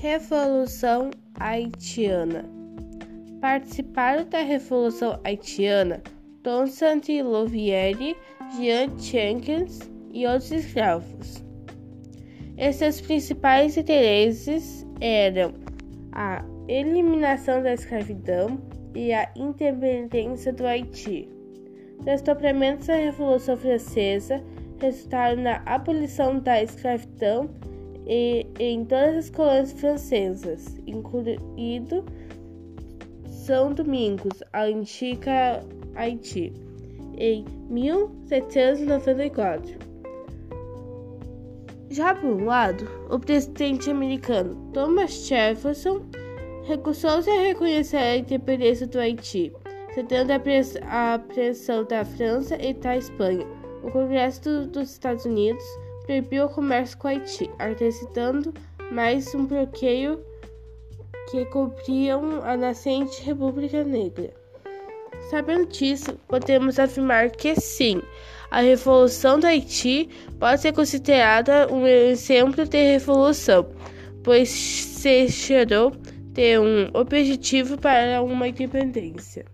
Revolução Haitiana Participaram da Revolução Haitiana Toussaint Louvière, Jean Jenkins e outros escravos. Esses principais interesses eram a eliminação da escravidão e a independência do Haiti. Desdobramentos da Revolução Francesa resultaram na abolição da escravidão e, em todas as colônias francesas, incluído São Domingos, a antiga Haiti, em 1794. Já por um lado, o presidente americano Thomas Jefferson recusou-se a reconhecer a independência do Haiti, cedendo à pressão da França e da Espanha. O Congresso dos Estados Unidos proibiu o comércio com Haiti, acrescentando mais um bloqueio que cobriam a nascente República Negra. Sabendo disso, podemos afirmar que sim, a Revolução do Haiti pode ser considerada um exemplo de revolução, pois se gerou de um objetivo para uma independência.